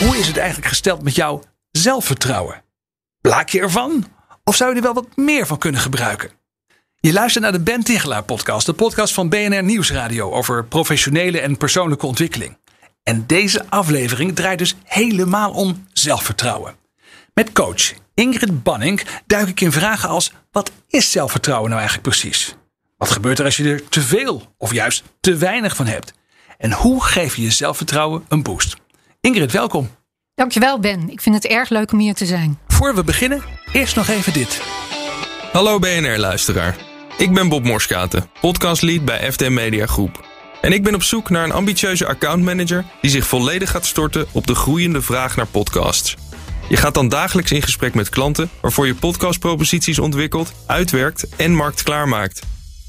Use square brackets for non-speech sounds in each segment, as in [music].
Hoe is het eigenlijk gesteld met jouw zelfvertrouwen? Blaak je ervan? Of zou je er wel wat meer van kunnen gebruiken? Je luistert naar de Ben Tichelaar podcast, de podcast van BNR Nieuwsradio over professionele en persoonlijke ontwikkeling. En deze aflevering draait dus helemaal om zelfvertrouwen. Met coach Ingrid Banning duik ik in vragen als: wat is zelfvertrouwen nou eigenlijk precies? Wat gebeurt er als je er te veel of juist te weinig van hebt? En hoe geef je je zelfvertrouwen een boost? Ingrid, welkom. Dankjewel Ben, ik vind het erg leuk om hier te zijn. Voor we beginnen, eerst nog even dit. Hallo BNR-luisteraar. Ik ben Bob Morskaten, podcastlead bij FD Media Groep. En ik ben op zoek naar een ambitieuze accountmanager die zich volledig gaat storten op de groeiende vraag naar podcasts. Je gaat dan dagelijks in gesprek met klanten waarvoor je podcastproposities ontwikkelt, uitwerkt en marktklaar maakt.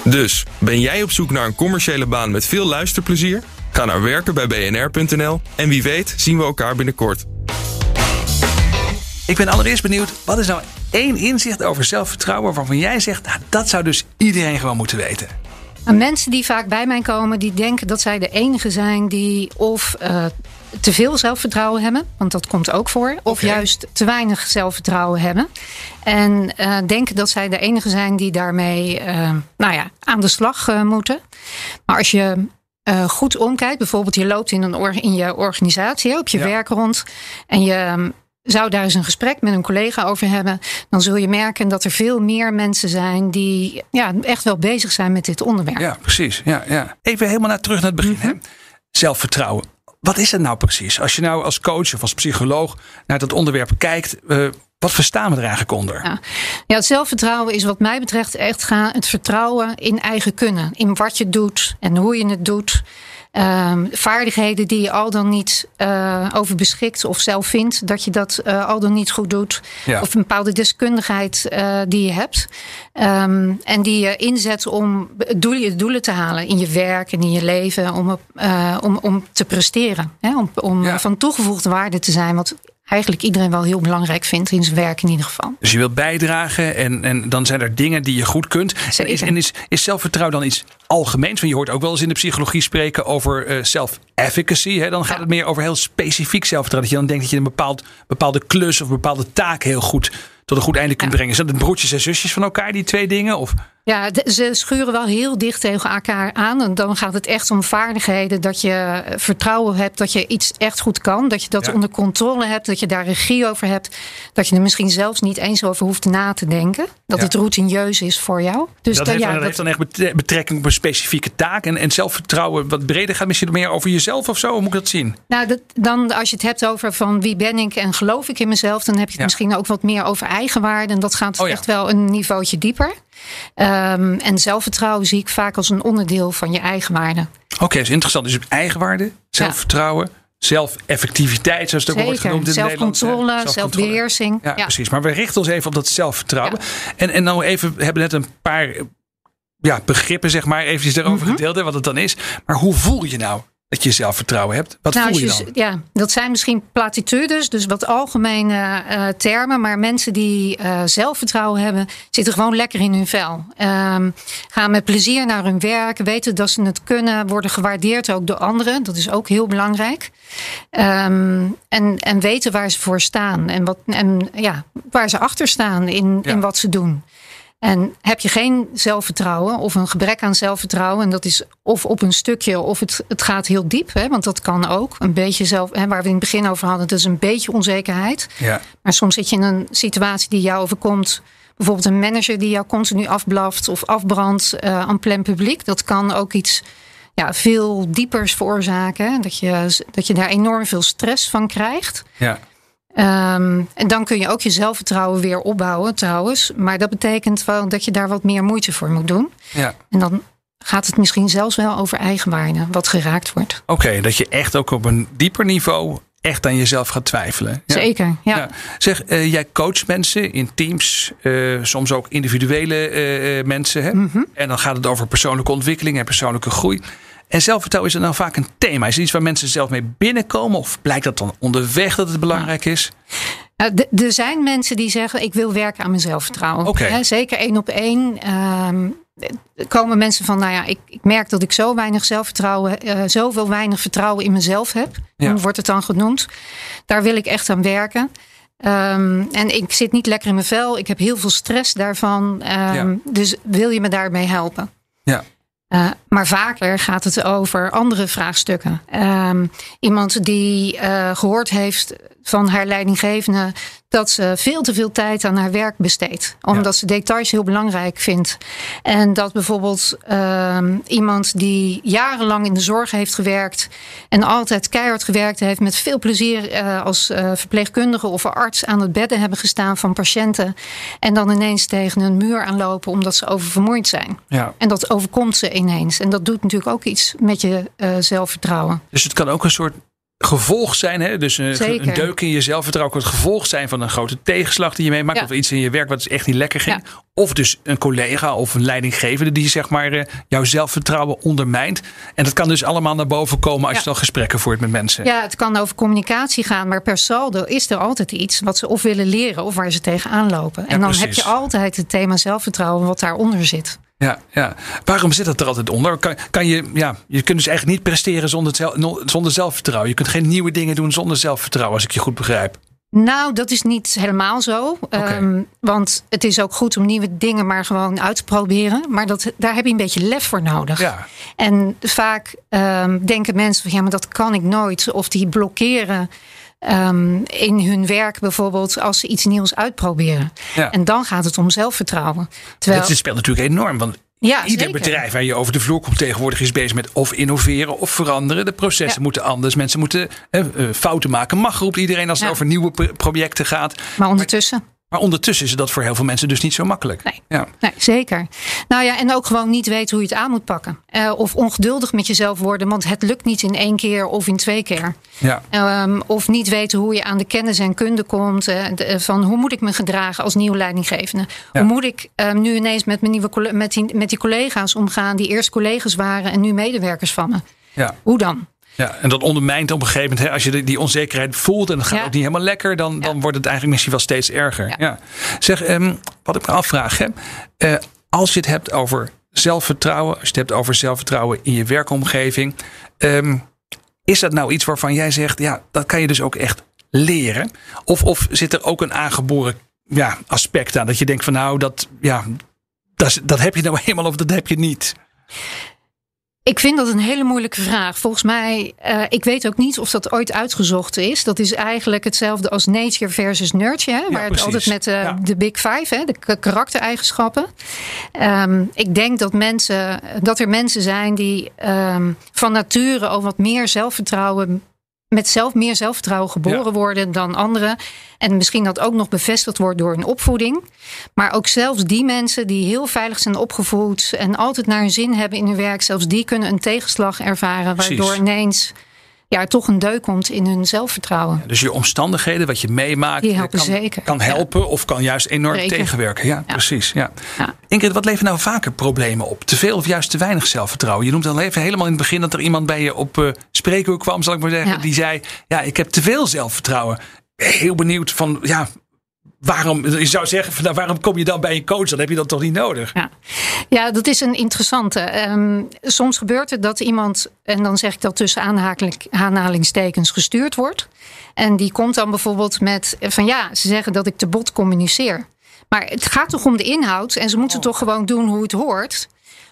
Dus, ben jij op zoek naar een commerciële baan met veel luisterplezier? Ga naar werken bij bnr.nl en wie weet zien we elkaar binnenkort. Ik ben allereerst benieuwd, wat is nou één inzicht over zelfvertrouwen waarvan jij zegt, nou, dat zou dus iedereen gewoon moeten weten? Nou, mensen die vaak bij mij komen, die denken dat zij de enige zijn die of uh, te veel zelfvertrouwen hebben, want dat komt ook voor, of juist te weinig zelfvertrouwen hebben. En uh, denken dat zij de enige zijn die daarmee uh, nou ja, aan de slag uh, moeten. Maar als je uh, goed omkijkt, bijvoorbeeld je loopt in, een or in je organisatie, op je Ja. werk rond, en je um, zou daar eens een gesprek met een collega over hebben, dan zul je merken dat er veel meer mensen zijn die ja, echt wel bezig zijn met dit onderwerp. Ja, precies. Ja, ja. Even helemaal naar, terug naar het begin. hè. Zelfvertrouwen. Wat is het nou precies? Als je nou als coach of als psycholoog naar dat onderwerp kijkt, uh, wat verstaan we er eigenlijk onder? Ja. ja, het zelfvertrouwen is wat mij betreft echt gaan het vertrouwen in eigen kunnen. In wat je doet en hoe je het doet. Um, vaardigheden die je al dan niet uh, over beschikt of zelf vindt dat je dat uh, al dan niet goed doet. Ja. Of een bepaalde deskundigheid uh, die je hebt. Um, en die je inzet om doelen, doelen te halen in je werk en in je leven. Om, om, om te presteren. Hè? Om, om Ja. van toegevoegde waarde te zijn. Wat eigenlijk iedereen wel heel belangrijk vindt in zijn werk in ieder geval. Dus je wilt bijdragen en, en dan zijn er dingen die je goed kunt. En, is, en is, is zelfvertrouwen dan iets algemeens? Want je hoort ook wel eens in de psychologie spreken over uh, self-efficacy. Dan gaat Ja. het meer over heel specifiek zelfvertrouwen. Dat je dan denkt dat je een bepaald, bepaalde klus of een bepaalde taak heel goed tot een goed einde kunt Ja. brengen. Zijn dat broertjes en zusjes van elkaar, die twee dingen? Of? Ja, ze schuren wel heel dicht tegen elkaar aan. En dan gaat het echt om vaardigheden. Dat je vertrouwen hebt dat je iets echt goed kan. Dat je dat Ja. onder controle hebt. Dat je daar regie over hebt. Dat je er misschien zelfs niet eens over hoeft na te denken. Dat Ja. het routineus is voor jou. Dus dat dan- heeft, ja, dan, dat- heeft dan echt betre- betrekking op een specifieke taak. En, en zelfvertrouwen wat breder gaat misschien meer over jezelf of zo. Hoe moet ik dat zien? Nou, dat, dan als je het hebt over van wie ben ik en geloof ik in mezelf, dan heb je het misschien ook wat meer over eigenwaarde. En dat gaat Oh echt wel een niveautje dieper. Ehm, en zelfvertrouwen zie ik vaak als een onderdeel van je eigenwaarde. Oké, is interessant. Dus eigenwaarde, zelfvertrouwen, zelfeffectiviteit, zoals het ook wordt genoemd in hè? Zelfcontrole, zelfbeheersing. Ja, precies. Maar we richten ons even op dat zelfvertrouwen. En, en nou even, we hebben net een paar ja, begrippen, zeg maar, eventjes erover Mhm. gedeeld, hè, wat het dan is. Maar hoe voel je nou dat je zelfvertrouwen hebt? Wat Nou, voel je dan? Ja, dat zijn misschien platitudes, dus wat algemene uh, termen. Maar mensen die uh, zelfvertrouwen hebben, zitten gewoon lekker in hun vel. Um, gaan met plezier naar hun werk, weten dat ze het kunnen, worden gewaardeerd ook door anderen. Dat is ook heel belangrijk. Um, en, en weten waar ze voor staan en, wat, en ja, waar ze achter staan in, Ja. in wat ze doen. En heb je geen zelfvertrouwen of een gebrek aan zelfvertrouwen, en dat is of op een stukje of het, het gaat heel diep, hè, want dat kan ook. Een beetje zelf, hè, waar we in het begin over hadden, dat is een beetje onzekerheid. Ja. Maar soms zit je in een situatie die jou overkomt. Bijvoorbeeld een manager die jou continu afblaft of afbrandt uh, aan plein publiek. Dat kan ook iets ja, veel diepers veroorzaken. hè. Dat je, dat je daar enorm veel stress van krijgt. Ja. Um, en dan kun je ook je zelfvertrouwen weer opbouwen trouwens. Maar dat betekent wel dat je daar wat meer moeite voor moet doen. ja. En dan gaat het misschien zelfs wel over eigenwaarde wat geraakt wordt. Oké, dat je echt ook op een dieper niveau echt aan jezelf gaat twijfelen. Ja. Zeker, ja. Zeg, uh, jij coacht mensen in teams, uh, soms ook individuele uh, mensen. Hè? Mm -hmm. En dan gaat het over persoonlijke ontwikkeling en persoonlijke groei. En zelfvertrouwen is er nou vaak een thema. Is het iets waar mensen zelf mee binnenkomen? Of blijkt dat dan onderweg dat het belangrijk is? Nou, er zijn mensen die zeggen: Ik wil werken aan mijn zelfvertrouwen. Okay. zeker één op één. Um, komen mensen van: Nou ja, ik, ik, merk dat ik zo weinig zelfvertrouwen, uh, zoveel weinig vertrouwen in mezelf heb. Ja. Hoe wordt het dan genoemd? Daar wil ik echt aan werken. Um, en ik zit niet lekker in mijn vel. Ik heb heel veel stress daarvan. Um, ja. Dus wil je me daarmee helpen? Ja. Uh, maar vaker gaat het over andere vraagstukken. Um, iemand die uh, gehoord heeft van haar leidinggevende dat ze veel te veel tijd aan haar werk besteedt. Omdat ja. ze details heel belangrijk vindt. En dat bijvoorbeeld um, iemand die jarenlang in de zorg heeft gewerkt en altijd keihard gewerkt heeft met veel plezier uh, als uh, verpleegkundige of arts aan het bedden hebben gestaan van patiënten. En dan ineens tegen een muur aanlopen omdat ze oververmoeid zijn. Ja. En dat overkomt ze ineens. En dat doet natuurlijk ook iets met je uh, zelfvertrouwen. Dus het kan ook een soort gevolg zijn. Hè? Dus een, een, deuk in je zelfvertrouwen kan het gevolg zijn van een grote tegenslag die je meemaakt. Ja. Of iets in je werk wat echt niet lekker ging. Ja. Of dus een collega of een leidinggevende die zeg maar uh, jouw zelfvertrouwen ondermijnt. En dat kan dus allemaal naar boven komen als ja. je dan gesprekken voert met mensen. Ja, het kan over communicatie gaan. Maar per saldo is er altijd iets wat ze of willen leren of waar ze tegenaan lopen. En dan precies. heb je altijd het thema zelfvertrouwen wat daaronder zit. Ja, ja. Waarom zit dat er altijd onder? Kan, kan je, ja, je kunt dus eigenlijk niet presteren zonder, zonder zelfvertrouwen. Je kunt geen nieuwe dingen doen zonder zelfvertrouwen, als ik je goed begrijp. Nou, dat is niet helemaal zo. Okay. Um, want het is ook goed om nieuwe dingen maar gewoon uit te proberen. Maar dat, daar heb je een beetje lef voor nodig. Ja. En vaak um, denken mensen van ja, maar dat kan ik nooit. Of die blokkeren um, in hun werk bijvoorbeeld als ze iets nieuws uitproberen. Ja. En dan gaat het om zelfvertrouwen. Terwijl, Het speelt natuurlijk enorm. Want ja, Ieder zeker. bedrijf waar je over de vloer komt tegenwoordig is bezig met of innoveren of veranderen. De processen Ja. moeten anders. Mensen moeten eh, eh, fouten maken. Mag roept iedereen als het over nieuwe pro- projecten gaat. Maar ondertussen. Maar ondertussen is dat voor heel veel mensen dus niet zo makkelijk. Nee. Ja. Nee, zeker. Nou ja, en ook gewoon niet weten hoe je het aan moet pakken. Uh, of ongeduldig met jezelf worden, want het lukt niet in één keer of in twee keer. Ja. Um, of niet weten hoe je aan de kennis en kunde komt. Uh, de, van hoe moet ik me gedragen als nieuwe leidinggevende? Ja. Hoe moet ik um, nu ineens met, mijn nieuwe, met, die, met die collega's omgaan die eerst collega's waren en nu medewerkers van me? Ja. Hoe dan? Ja, en dat ondermijnt op een gegeven moment, hè, als je die, onzekerheid voelt en het gaat Ja. ook niet helemaal lekker, dan, dan wordt het eigenlijk misschien wel steeds erger. Ja. Zeg, ehm, wat ik me afvraag, hè, eh, als je het hebt over zelfvertrouwen, als je het hebt over zelfvertrouwen in je werkomgeving, ehm, is dat nou iets waarvan jij zegt, ja, dat kan je dus ook echt leren? Of, of zit er ook een aangeboren ja, aspect aan dat je denkt van nou, dat, ja, dat, dat heb je nou [laughs] helemaal of dat heb je niet? Ik vind dat een hele moeilijke vraag. Volgens mij, uh, ik weet ook niet of dat ooit uitgezocht is. Dat is eigenlijk hetzelfde als nature versus nurture. Hè? Waar het altijd met uh, Ja. de big five, hè? de karaktereigenschappen. Um, ik denk dat, mensen, dat er mensen zijn die um, van nature al wat meer zelfvertrouwen met zelf meer zelfvertrouwen geboren Ja. worden dan anderen. En misschien dat ook nog bevestigd wordt door een opvoeding. Maar ook zelfs die mensen die heel veilig zijn opgevoed en altijd naar hun zin hebben in hun werk, zelfs die kunnen een tegenslag ervaren, Precies. waardoor ineens ja, toch een deuk komt in hun zelfvertrouwen. Dus je omstandigheden, wat je meemaakt, Die helpen kan, zeker. kan helpen of kan juist enorm Zeker. tegenwerken. Ja, Ja. precies. Ja. Ingrid, wat levert nou vaker problemen op? Te veel of juist te weinig zelfvertrouwen? Je noemt al even helemaal in het begin dat er iemand bij je op uh, spreekuur kwam, zal ik maar zeggen. Die zei, ja, ik heb te veel zelfvertrouwen. Heel benieuwd van, ja, waarom, je zou zeggen, van, nou, waarom kom je dan bij een coach? Dan heb je dat toch niet nodig? Ja. ja, dat is een interessante. Um, soms gebeurt het dat iemand, en dan zeg ik dat tussen aanhalingstekens, gestuurd wordt. En die komt dan bijvoorbeeld met van ja, ze zeggen dat ik te bot communiceer. Maar het gaat toch om de inhoud en ze moeten Oh. toch gewoon doen hoe het hoort.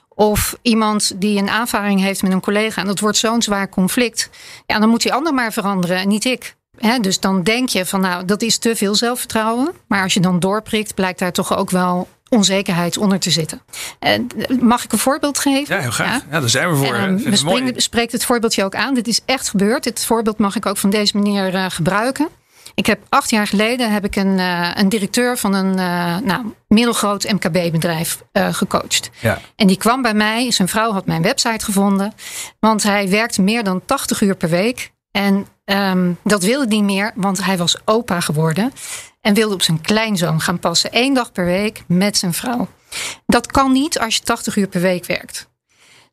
Of iemand die een aanvaring heeft met een collega en dat wordt zo'n zwaar conflict. Ja, dan moet die ander maar veranderen en niet ik. Hè, dus dan denk je van nou, dat is te veel zelfvertrouwen. Maar als je dan doorprikt, blijkt daar toch ook wel onzekerheid onder te zitten. En mag ik een voorbeeld geven? Ja, heel graag. Ja, daar zijn we voor. Um, Vind we springen- spreekt het voorbeeldje ook aan. Dit is echt gebeurd. Dit voorbeeld mag ik ook van deze manier uh, gebruiken. Ik heb acht jaar geleden heb ik een, uh, een directeur van een nou, middelgroot MKB-bedrijf gecoacht. Ja. En die kwam bij mij. Zijn vrouw had mijn website gevonden. Want hij werkte meer dan 80 uur per week. En ehm, dat wilde hij niet meer, want hij was opa geworden. En wilde op zijn kleinzoon gaan passen. één dag per week met zijn vrouw. Dat kan niet als je 80 uur per week werkt.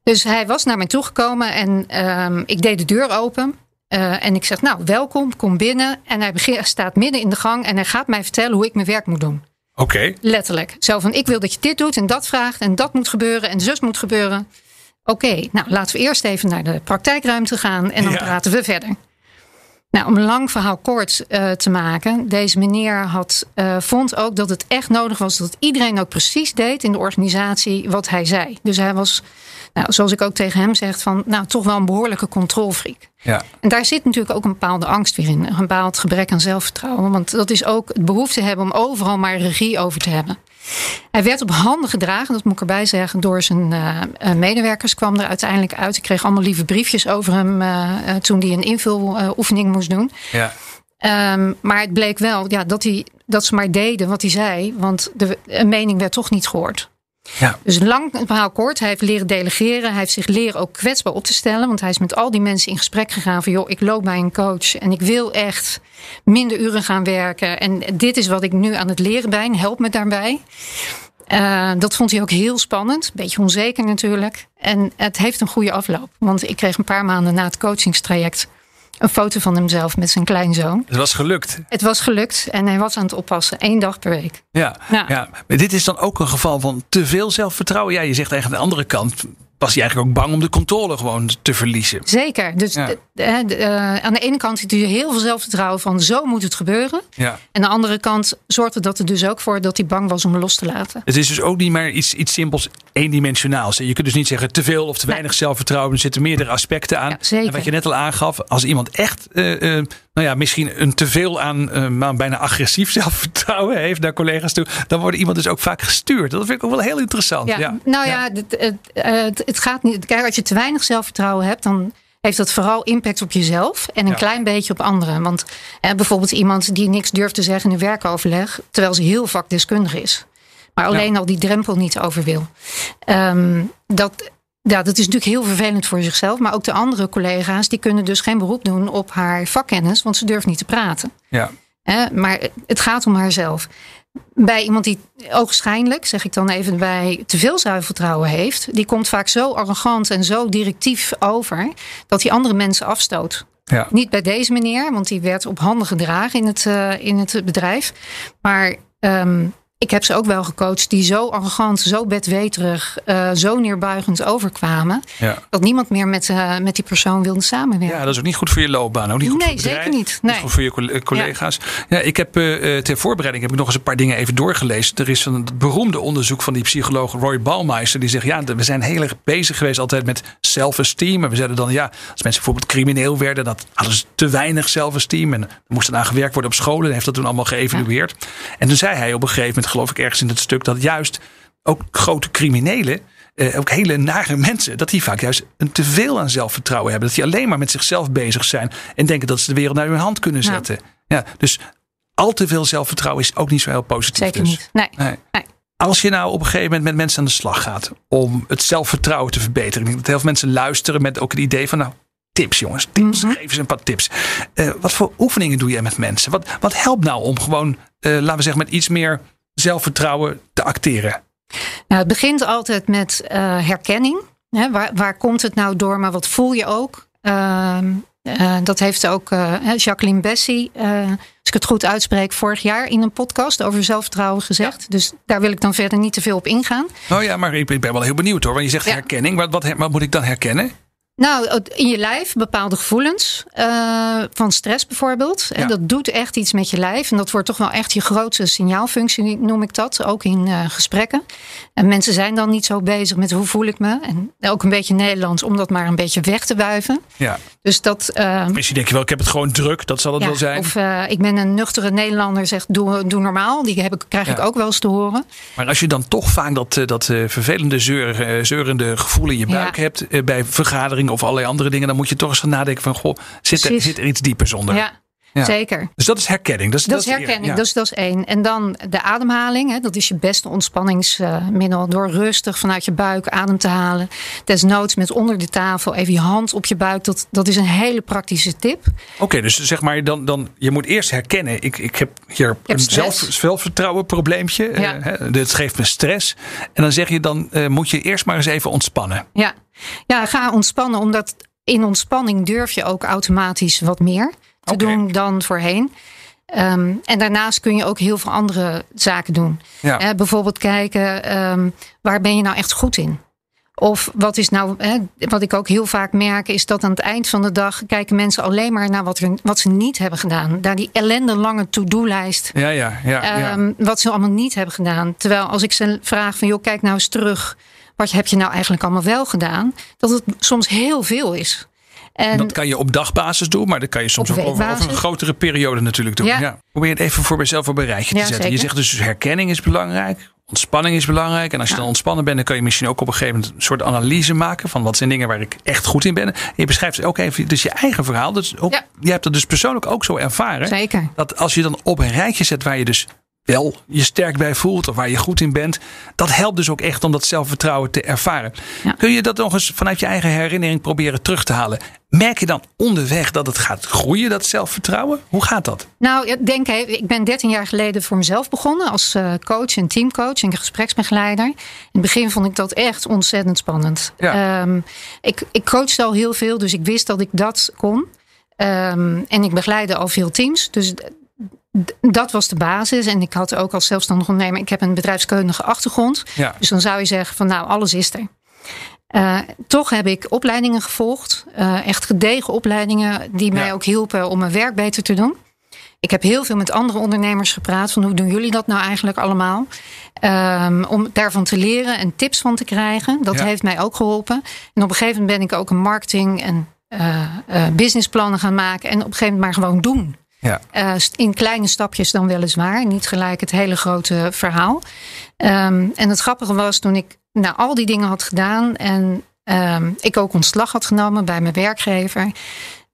Dus hij was naar mij toegekomen en ehm, ik deed de deur open. Uh, en ik zeg, nou, welkom, kom binnen. En hij begint, staat midden in de gang en hij gaat mij vertellen hoe ik mijn werk moet doen. Oké. Letterlijk. Zo van, ik wil dat je dit doet en dat vraagt en dat moet gebeuren en zus moet gebeuren. Oké, nou laten we eerst even naar de praktijkruimte gaan en dan Ja. praten we verder. Nou, om een lang verhaal kort eh, te maken. Deze meneer had, eh, vond ook dat het echt nodig was dat iedereen ook precies deed in de organisatie wat hij zei. Dus hij was, nou, zoals ik ook tegen hem zeg, van nou toch wel een behoorlijke controlfreak. Ja. En daar zit natuurlijk ook een bepaalde angst weer in. Een bepaald gebrek aan zelfvertrouwen. Want dat is ook het behoefte hebben om overal maar regie over te hebben. Hij werd op handen gedragen, dat moet ik erbij zeggen, door zijn eh, eh, medewerkers. Kwam er uiteindelijk uit. Ik kreeg allemaal lieve briefjes over hem eh, toen hij een invuloefening moest doen. Ja. Ehm, maar het bleek wel ja, dat, hij, dat ze maar deden wat hij zei, want de, een mening werd toch niet gehoord. Ja. Dus lang het verhaal kort. Hij heeft leren delegeren. Hij heeft zich leren ook kwetsbaar op te stellen. Want hij is met al die mensen in gesprek gegaan van... joh, ik loop bij een coach en ik wil echt minder uren gaan werken. En dit is wat ik nu aan het leren ben. Help me daarbij. Eh, dat vond hij ook heel spannend. Beetje onzeker natuurlijk. En het heeft een goede afloop. Want ik kreeg een paar maanden na het coachingstraject... een foto van hemzelf met zijn kleinzoon. Het was gelukt. Het was gelukt en hij was aan het oppassen. één dag per week. Ja. Ja. ja. Maar dit is dan ook een geval van te veel zelfvertrouwen. Ja, je zegt eigenlijk aan de andere kant. Was hij eigenlijk ook bang om de controle gewoon te verliezen? Zeker. Dus Ja. de- de- de- eh, aan de ene kant zit er heel veel zelfvertrouwen van zo moet het gebeuren. Ja. En aan de andere kant zorgde dat er dus ook voor dat hij bang was om los te laten. Het is dus ook niet maar iets, iets simpels, eendimensionaals. Je kunt dus niet zeggen te veel of te weinig zelfvertrouwen. Er zitten meerdere aspecten aan. Ja, zeker. En wat je net al aangaf, als iemand echt, eh, eh, nou ja, misschien een teveel aan, eh, bijna agressief [laughs] zelfvertrouwen heeft naar collega's toe, dan wordt iemand dus ook vaak gestuurd. Dat vind ik ook wel heel interessant. Ja, Ja. nou ja, het, het, het, het gaat niet. Kijk, als je te weinig zelfvertrouwen hebt, dan heeft dat vooral impact op jezelf en een Ja. klein beetje op anderen. Want eh, bijvoorbeeld iemand die niks durft te zeggen in een werkoverleg, terwijl ze heel vakdeskundig is, maar alleen al die drempel niet over wil. Ehm, dat, ja, dat is natuurlijk heel vervelend voor zichzelf, maar ook de andere collega's die kunnen dus geen beroep doen op haar vakkennis, want ze durft niet te praten. Ja. Hè, maar het gaat om haarzelf. Bij iemand die ogenschijnlijk, zeg ik dan even bij, te veel zelfvertrouwen heeft, die komt vaak zo arrogant en zo directief over dat hij andere mensen afstoot. Ja. Niet bij deze meneer, want die werd op handen gedragen in het, eh, in het bedrijf. Maar ehm, ik heb ze ook wel gecoacht die zo arrogant, zo bedweterig, eh, zo neerbuigend overkwamen. Ja. Dat niemand meer met, eh, met die persoon wilde samenwerken. Ja, dat is ook niet goed voor je loopbaan. Ook niet goed Nee, voor bedrijf, zeker niet. Nee. goed voor je colle- collega's. Ja. ik heb eh, eh, ter voorbereiding heb ik nog eens een paar dingen even doorgelezen. Er is een beroemde onderzoek van die psycholoog Roy Baumeister. Die zegt, ja, we zijn heel erg bezig geweest altijd met self-esteem. En we zeiden dan, ja, als mensen bijvoorbeeld crimineel werden, dat hadden ze te weinig self-esteem. En er moest aan gewerkt worden op scholen. En heeft dat toen allemaal geëvalueerd. En toen zei hij op een gegeven moment, geloof ik ergens in het stuk, dat juist ook grote criminelen eh, ook hele nare mensen, dat die vaak juist een teveel aan zelfvertrouwen hebben. Dat die alleen maar met zichzelf bezig zijn en denken dat ze de wereld naar hun hand kunnen zetten. Ja, dus al te veel zelfvertrouwen is ook niet zo heel positief. Zeker dus. niet. Nee. Nee. Nee. Als je nou op een gegeven moment met mensen aan de slag gaat om het zelfvertrouwen te verbeteren. Ik denk dat heel veel mensen luisteren met ook het idee van nou, tips jongens, tips, Mhm. geef eens een paar tips. Eh, wat voor oefeningen doe jij met mensen? Wat, wat helpt nou om gewoon, eh, laten we zeggen, met iets meer zelfvertrouwen te acteren? Nou, het begint altijd met eh, herkenning. Hè, waar, waar komt het nou door, maar wat voel je ook? Ehm, eh, dat heeft ook eh, Jacqueline Bessie, als ik het goed uitspreek, vorig jaar in een podcast over zelfvertrouwen gezegd. Dus daar wil ik dan verder niet te veel op ingaan. Oh ja, maar ik ben ik ben wel heel benieuwd hoor. Want je zegt Ja. herkenning. Wat, wat, wat moet ik dan herkennen? Nou, in je lijf bepaalde gevoelens eh, van stress bijvoorbeeld. En Ja. dat doet echt iets met je lijf. En dat wordt toch wel echt je grootste signaalfunctie, noem ik dat. Ook in eh, gesprekken. En mensen zijn dan niet zo bezig met hoe voel ik me. En ook een beetje Nederlands om dat maar een beetje weg te wuiven. Ja. Dus dat. eh, Misschien denk je wel, ik heb het gewoon druk. Dat zal het ja, wel zijn. Of ik ben een nuchtere Nederlander, zegt doe, doe normaal. Die heb ik, krijg ik ook wel eens te horen. Maar als je dan toch vaak dat, dat vervelende zeur, zeurende gevoel in je buik hebt. bij vergaderingen of allerlei andere dingen. Dan moet je toch eens gaan nadenken van, goh, zit er, zit er iets diepers onder? Ja. Ja. Zeker. Dus dat is herkenning. Dat is, Dat is herkenning, ja. dus dat is één. En dan de ademhaling, hè, dat is je beste ontspanningsmiddel. Door rustig vanuit je buik adem te halen. Desnoods met onder de tafel even je hand op je buik. Dat, dat is een hele praktische tip. Oké, dus zeg maar, dan, dan, je moet eerst herkennen. Ik, ik heb hier een zelf, zelfvertrouwen probleempje. Ja. Eh, dit geeft me stress. En dan zeg je, dan eh, moet je eerst maar eens even ontspannen. Ja. ja, ga ontspannen, omdat in ontspanning durf je ook automatisch wat meer te doen dan voorheen. Ehm, en daarnaast kun je ook heel veel andere zaken doen. Ja. Bijvoorbeeld kijken, ehm, waar ben je nou echt goed in? Of wat is nou, hè, wat ik ook heel vaak merk, is dat aan het eind van de dag kijken mensen alleen maar naar wat, er, wat ze niet hebben gedaan. Naar die ellendelange to-do-lijst. Ja, ja, ja. ja. Ehm, Wat ze allemaal niet hebben gedaan. Terwijl als ik ze vraag van joh, kijk nou eens terug. Wat heb je nou eigenlijk allemaal wel gedaan? Dat het soms heel veel is. En dat kan je op dagbasis doen, maar dat kan je soms ook over, over een grotere periode natuurlijk doen. Ja. Ja. Probeer het even voor mezelf op een rijtje te Ja, zetten. Je zegt dus herkenning is belangrijk, ontspanning is belangrijk. En als je Ja. dan ontspannen bent, dan kan je misschien ook op een gegeven moment een soort analyse maken van wat zijn dingen waar ik echt goed in ben. En je beschrijft ook even dus je eigen verhaal. Dus ook, Ja. Je hebt dat dus persoonlijk ook zo ervaren. zeker. Dat als je dan op een rijtje zet waar je dus wel je sterk bij voelt of waar je goed in bent, dat helpt dus ook echt om dat zelfvertrouwen te ervaren. Ja. Kun je dat nog eens vanuit je eigen herinnering proberen terug te halen? Merk je dan onderweg dat het gaat groeien, dat zelfvertrouwen? Hoe gaat dat? Nou, ja, denk ik ben 13 jaar geleden voor mezelf begonnen als eh, coach en teamcoach en gespreksbegeleider. In het begin vond ik dat echt ontzettend spannend. Ja. Ehm, ik, ik coachte al heel veel, dus ik wist dat ik dat kon. Ehm, en ik begeleidde al veel teams. Dus dat was de basis. En ik had ook als zelfstandig ondernemer, ik heb een bedrijfskundige achtergrond. Ja. Dus dan zou je zeggen van nou, alles is er. Eh, toch heb ik opleidingen gevolgd. eh, echt gedegen opleidingen die mij Ja. ook hielpen om mijn werk beter te doen. Ik heb heel veel met andere ondernemers gepraat. Van hoe doen jullie dat nou eigenlijk allemaal? Ehm, om daarvan te leren en tips van te krijgen. Dat Ja. heeft mij ook geholpen. En op een gegeven moment ben ik ook een marketing en eh, businessplannen gaan maken. En op een gegeven moment maar gewoon doen. Ja. Eh, in kleine stapjes dan weliswaar. Niet gelijk het hele grote verhaal. Ehm, en het grappige was toen ik nou, al die dingen had gedaan. En ehm, ik ook ontslag had genomen bij mijn werkgever.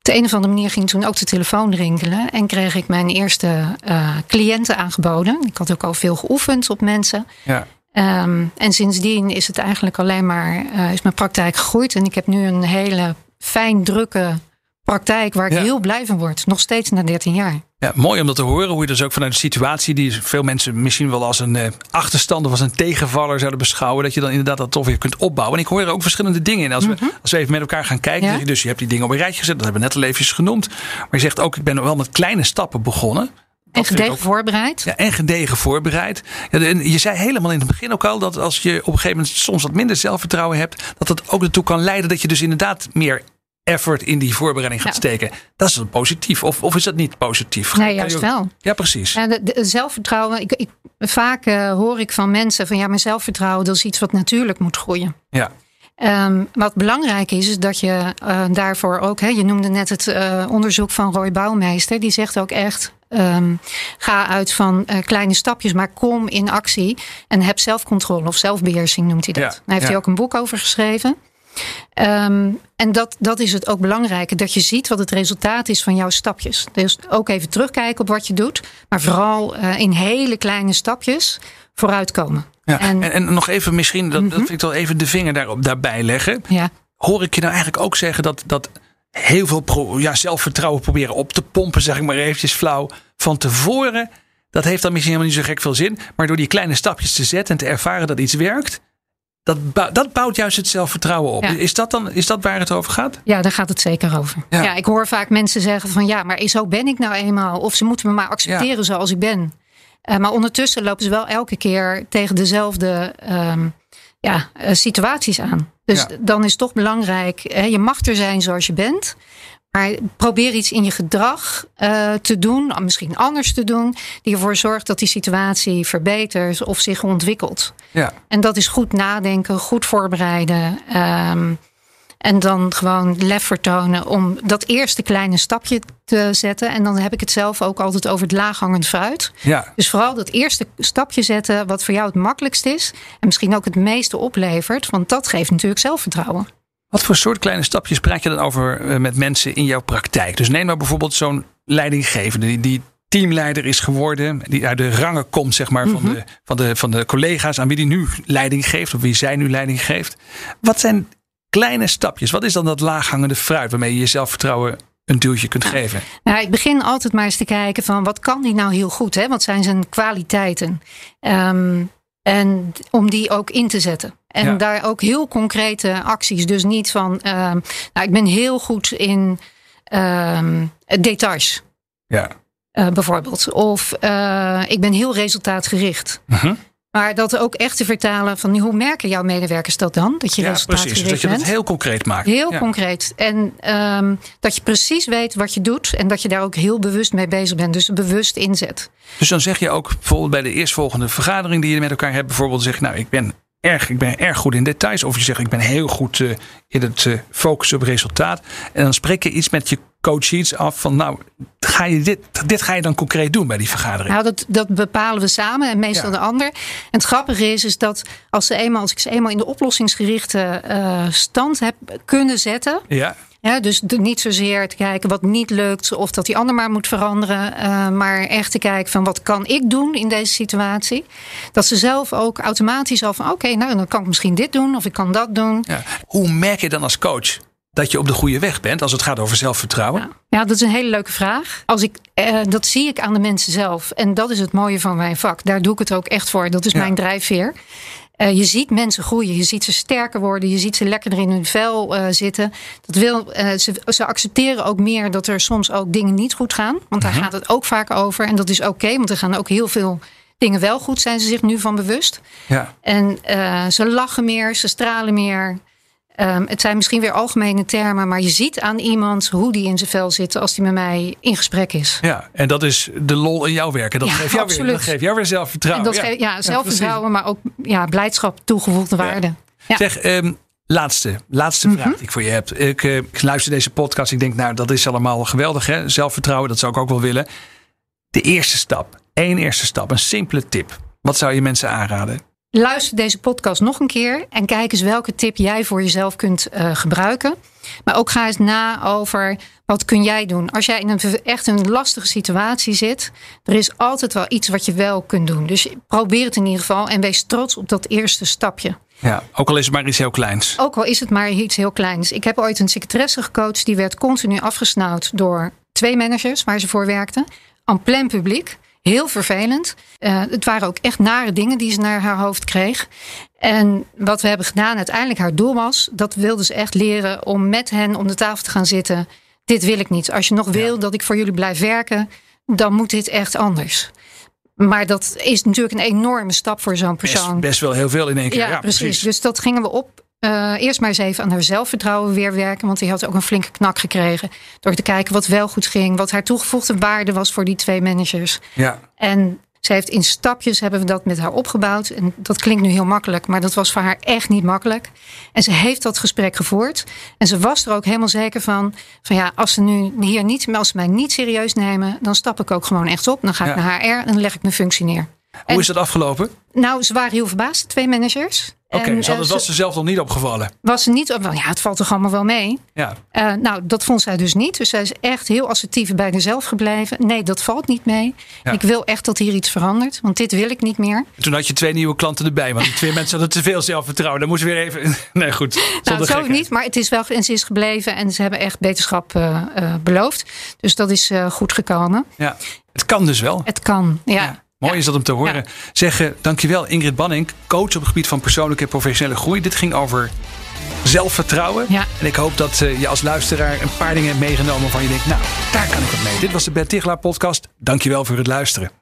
Op de een of andere manier ging toen ook de telefoon rinkelen. En kreeg ik mijn eerste eh, cliënten aangeboden. Ik had ook al veel geoefend op mensen. Ja. Ehm, en sindsdien is het eigenlijk alleen maar eh, is mijn praktijk gegroeid. En ik heb nu een hele fijn drukke praktijk waar ik Ja. heel blij van word. Nog steeds na 13 jaar. Ja, mooi om dat te horen. Hoe je dus ook vanuit de situatie die veel mensen misschien wel als een eh, achterstander of als een tegenvaller zouden beschouwen. Dat je dan inderdaad dat toch weer kunt opbouwen. En ik hoor er ook verschillende dingen in. Als, we, als we even met elkaar gaan kijken. Ja. zeg je Dus je hebt die dingen op een rijtje gezet. Dat hebben we net al eventjes genoemd. Maar je zegt ook, ik ben wel met kleine stappen begonnen. En gedegen ook- voorbereid. Ja, en gedegen voorbereid. Ja, en je zei helemaal in het begin ook al dat als je op een gegeven moment soms wat minder zelfvertrouwen hebt, dat dat ook ertoe kan leiden dat je dus inderdaad meer effort in die voorbereiding gaat Ja. steken. Dat is positief. Of, of is dat niet positief? Nee, juist ook- wel. Ja, precies. Ja, de, de- zelfvertrouwen. Ik, ik, vaak eh, hoor ik van mensen van ja, mijn zelfvertrouwen dat is iets wat natuurlijk moet groeien. Ja. Ehm, wat belangrijk is, is dat je eh, daarvoor ook, hè, je noemde net het eh, onderzoek van Roy Bouwmeester, die zegt ook echt: ehm, ga uit van kleine stapjes, maar kom in actie en heb zelfcontrole of zelfbeheersing noemt hij dat. Ja, Daar heeft ja. hij ook een boek over geschreven. Ehm, en dat, dat is het ook belangrijke, dat je ziet wat het resultaat is van jouw stapjes. Dus ook even terugkijken op wat je doet, maar vooral eh, in hele kleine stapjes vooruitkomen. Ja. En, En- en, nog even misschien, dat, dat vind ik wel even de vinger daarop, daarbij leggen. Ja. Hoor ik je nou eigenlijk ook zeggen dat, dat heel veel pro- ja, zelfvertrouwen proberen op te pompen, zeg ik maar eventjes flauw, van tevoren. Dat heeft dan misschien helemaal niet zo gek veel zin. Maar door die kleine stapjes te zetten en te ervaren dat iets werkt. Dat, bou- dat bouwt juist het zelfvertrouwen op. Ja. Is, dat dan, is dat waar het over gaat? Ja, daar gaat het zeker over. Ja. Ja. ik hoor vaak mensen zeggen van ja, maar zo ben ik nou eenmaal. Of ze moeten me maar accepteren zoals ik ben. Eh, maar ondertussen lopen ze wel elke keer tegen dezelfde ehm, ja, eh, situaties aan. Dus dan is het toch belangrijk, hè, je mag er zijn zoals je bent. Maar probeer iets in je gedrag eh, te doen, misschien anders te doen, die ervoor zorgt dat die situatie verbetert of zich ontwikkelt. Ja. En dat is goed nadenken, goed voorbereiden. ehm, en dan gewoon lef vertonen om dat eerste kleine stapje te zetten. En dan heb ik het zelf ook altijd over het laaghangend fruit. Ja. Dus vooral dat eerste stapje zetten, wat voor jou het makkelijkst is. En misschien ook het meeste oplevert. Want dat geeft natuurlijk zelfvertrouwen. Wat voor soort kleine stapjes praat je dan over eh, met mensen in jouw praktijk? Dus neem nou bijvoorbeeld zo'n leidinggevende die, die teamleider is geworden, die uit de rangen komt zeg maar, van, de, van, de, van de collega's aan wie die nu leiding geeft, of wie zij nu leiding geeft. Wat zijn kleine stapjes? Wat is dan dat laaghangende fruit waarmee je je zelfvertrouwen een duwtje kunt geven? Nou, ik begin altijd maar eens te kijken van wat kan die nou heel goed? Hè? Wat zijn zijn kwaliteiten? Ehm, en om die ook in te zetten. En Ja. daar ook heel concrete acties. Dus niet van, ehm, nou, ik ben heel goed in ehm, details. Ja. eh, bijvoorbeeld. Of eh, ik ben heel resultaatgericht. Mhm. Maar dat ook echt te vertalen van hoe merken jouw medewerkers dat dan? Dat je ja, precies. Dat je dat heel concreet maakt. Heel ja. concreet. En ehm, dat je precies weet wat je doet. En dat je daar ook heel bewust mee bezig bent. Dus bewust inzet. Dus dan zeg je ook bijvoorbeeld bij de eerstvolgende vergadering die je met elkaar hebt, bijvoorbeeld zeg je, nou, ik ben erg, ik ben erg goed in details. Of je zegt, ik ben heel goed eh, in het eh, focussen op resultaat. En dan spreek je iets met je coach iets af van, nou, ga je dit, dit ga je dan concreet doen bij die vergadering. Nou, dat, dat bepalen we samen en meestal Ja. de ander. En het grappige is, is dat als, ze eenmaal, als ik ze eenmaal in de oplossingsgerichte eh, stand heb kunnen zetten. Ja, Ja, dus niet zozeer te kijken wat niet lukt of dat die ander maar moet veranderen. eh, maar echt te kijken van wat kan ik doen in deze situatie. Dat ze zelf ook automatisch al van oké, nou dan kan ik misschien dit doen of ik kan dat doen. ja. Hoe merk je dan als coach dat je op de goede weg bent als het gaat over zelfvertrouwen? Ja. Ja, dat is een hele leuke vraag. Als ik, eh, dat zie ik aan de mensen zelf. En dat is het mooie van mijn vak. Daar doe ik het ook echt voor. Dat is Ja. mijn drijfveer. Eh, je ziet mensen groeien. Je ziet ze sterker worden. Je ziet ze lekkerder in hun vel eh, zitten. Dat wil, eh, ze, ze accepteren ook meer dat er soms ook dingen niet goed gaan. Want daar gaat het ook vaak over. En dat is oké. want er gaan ook heel veel dingen wel goed. Zijn ze zich nu van bewust. Ja. En ze lachen meer, ze stralen meer. Ehm, het zijn misschien weer algemene termen, maar je ziet aan iemand hoe die in zijn vel zit als die met mij in gesprek is. ja, en dat is de lol in jouw werk. En dat, Ja, geeft, jou weer, dat geeft jou weer zelfvertrouwen. En dat geeft ja, zelfvertrouwen, maar ook ja, blijdschap, toegevoegde waarde. Ja. Zeg, ehm, laatste, laatste Mhm. vraag die ik voor je heb. Ik, eh, ik luister deze podcast. Ik denk, nou, dat is allemaal geweldig. Hè? Zelfvertrouwen, dat zou ik ook wel willen. De eerste stap, één eerste stap, een simpele tip. Wat zou je mensen aanraden? Luister deze podcast nog een keer en kijk eens welke tip jij voor jezelf kunt eh, gebruiken. Maar ook ga eens na over wat kun jij doen. Als jij in een echt een lastige situatie zit, er is altijd wel iets wat je wel kunt doen. Dus probeer het in ieder geval en wees trots op dat eerste stapje. Ja, ook al is het maar iets heel kleins. Ook al is het maar iets heel kleins. Ik heb ooit een secretaresse gecoacht. Die werd continu afgesnauwd door twee managers waar ze voor werkte. Aan plein publiek. Heel vervelend. Eh, het waren ook echt nare dingen die ze naar haar hoofd kreeg. En wat we hebben gedaan, uiteindelijk haar doel was... dat wilde ze echt leren om met hen om de tafel te gaan zitten. Dit wil ik niet. Als je nog wil dat ik voor jullie blijf werken... dan moet dit echt anders. Maar dat is natuurlijk een enorme stap voor zo'n Best, persoon. best wel heel veel in één keer. Ja, precies. Dus dat gingen we op. eh, eerst maar eens even aan haar zelfvertrouwen weer werken. Want die had ook een flinke knak gekregen. Door te kijken wat wel goed ging. Wat haar toegevoegde waarde was voor die twee managers. Ja, En ze heeft in stapjes hebben we dat met haar opgebouwd. En dat klinkt nu heel makkelijk. Maar dat was voor haar echt niet makkelijk. En ze heeft dat gesprek gevoerd. En ze was er ook helemaal zeker van. Van ja, als ze nu hier niet, als ze mij niet serieus nemen. Dan stap ik ook gewoon echt op. Dan ga ik Ja. naar HR en dan leg ik mijn functie neer. Hoe is dat afgelopen? Nou, ze waren heel verbaasd, twee managers. Oké, En, dus was ze zelf nog niet opgevallen. was ze niet op. Ja, het valt toch allemaal wel mee. Ja, Eh, nou, dat vond zij dus niet. Dus zij is echt heel assertief bij haarzelf gebleven. Nee, dat valt niet mee. Ja. Ik wil echt dat hier iets verandert. Want dit wil ik niet meer. toen had je twee nieuwe klanten erbij. Want die twee [laughs] mensen hadden te veel zelfvertrouwen. Dan moest weer even... [laughs] Nee, goed. Nou, zo niet. Maar het is wel. En ze is gebleven. En ze hebben echt beterschap eh, eh, beloofd. Dus dat is goed gekomen. Ja, het kan dus wel. Het kan. Ja. Ja, Mooi is dat om te horen. Ja. Zeggen, dankjewel Ingrid Banning, coach op het gebied van persoonlijke en professionele groei. Dit ging over zelfvertrouwen. Ja. En ik hoop dat eh, je als luisteraar een paar dingen hebt meegenomen van je denkt, nou, daar kan ik wat mee. Dit was de Ben Tichelaar podcast. Dankjewel voor het luisteren.